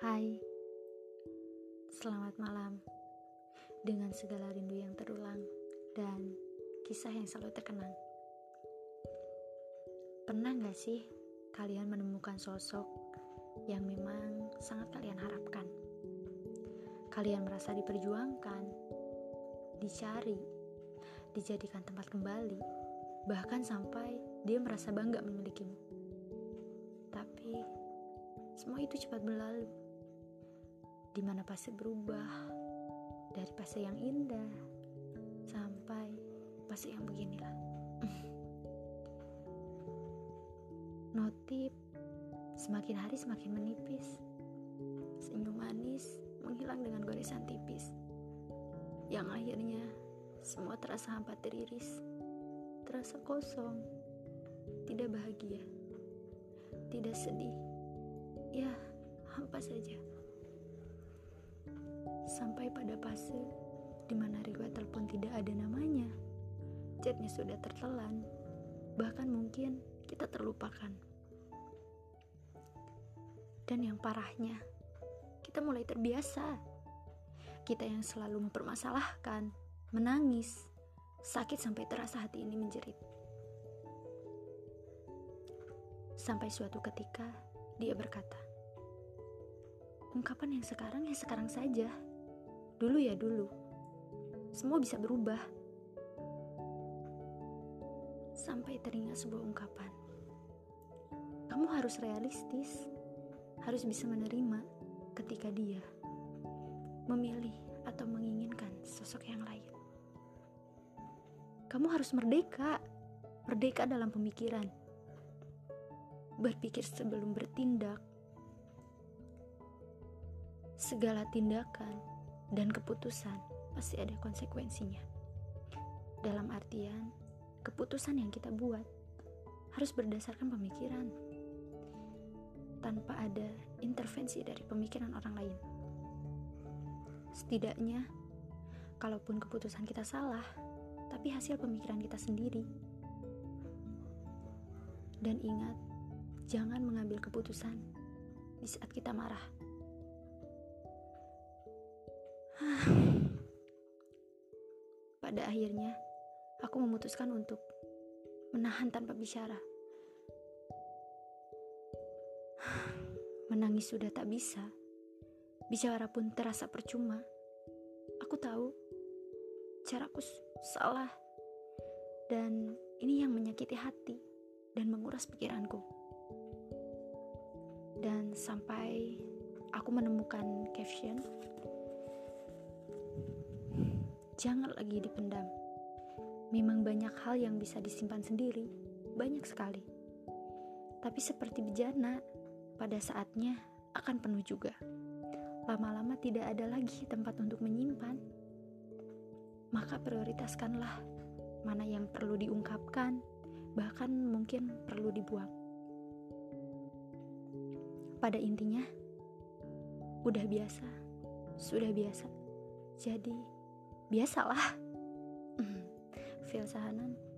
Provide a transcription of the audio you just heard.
Hai, selamat malam. Dengan segala rindu yang terulang dan kisah yang selalu terkenang. Pernah gak sih kalian menemukan sosok yang memang sangat kalian harapkan? Kalian merasa diperjuangkan, dicari, dijadikan tempat kembali, bahkan sampai dia merasa bangga memilikimu. Tapi semua itu cepat berlalu di mana fase berubah dari fase yang indah sampai fase yang beginilah. Notif semakin hari semakin menipis. Senyum manis menghilang dengan goresan tipis. Yang akhirnya semua terasa hampa teriris. Terasa kosong. Tidak bahagia. Tidak sedih. Ya, hampa saja. Sampai pada fase di mana riwayat telepon tidak ada namanya. Chatnya sudah tertelan. Bahkan mungkin kita terlupakan. Dan yang parahnya, kita mulai terbiasa. Kita yang selalu mempermasalahkan, menangis, sakit sampai terasa hati ini menjerit. Sampai suatu ketika dia berkata, "Ungkapan yang sekarang ya sekarang saja. Dulu ya dulu. Semua bisa berubah." Sampai teringat sebuah ungkapan. Kamu harus realistis, harus bisa menerima ketika dia memilih atau menginginkan sosok yang lain. Kamu harus merdeka, merdeka dalam pemikiran, berpikir sebelum bertindak. Segala tindakan dan keputusan pasti ada konsekuensinya. Dalam artian, keputusan yang kita buat harus berdasarkan pemikiran tanpa ada intervensi dari pemikiran orang lain. Setidaknya, kalaupun keputusan kita salah, tapi hasil pemikiran kita sendiri. Dan ingat, jangan mengambil keputusan di saat kita marah. Pada akhirnya, aku memutuskan untuk menahan tanpa bicara. Menangis sudah tak bisa, bicara pun terasa percuma. Aku tahu caraku salah, dan ini yang menyakiti hati dan menguras pikiranku. Dan sampai aku menemukan caption, jangan lagi dipendam. Memang banyak hal yang bisa disimpan sendiri, banyak sekali. Tapi seperti bejana, pada saatnya akan penuh juga. Lama-lama tidak ada lagi tempat untuk menyimpan. Maka prioritaskanlah mana yang perlu diungkapkan, bahkan mungkin perlu dibuang. Pada intinya, udah biasa, sudah biasa. Jadi, biasalah. Feel Sahanan, selamat malam.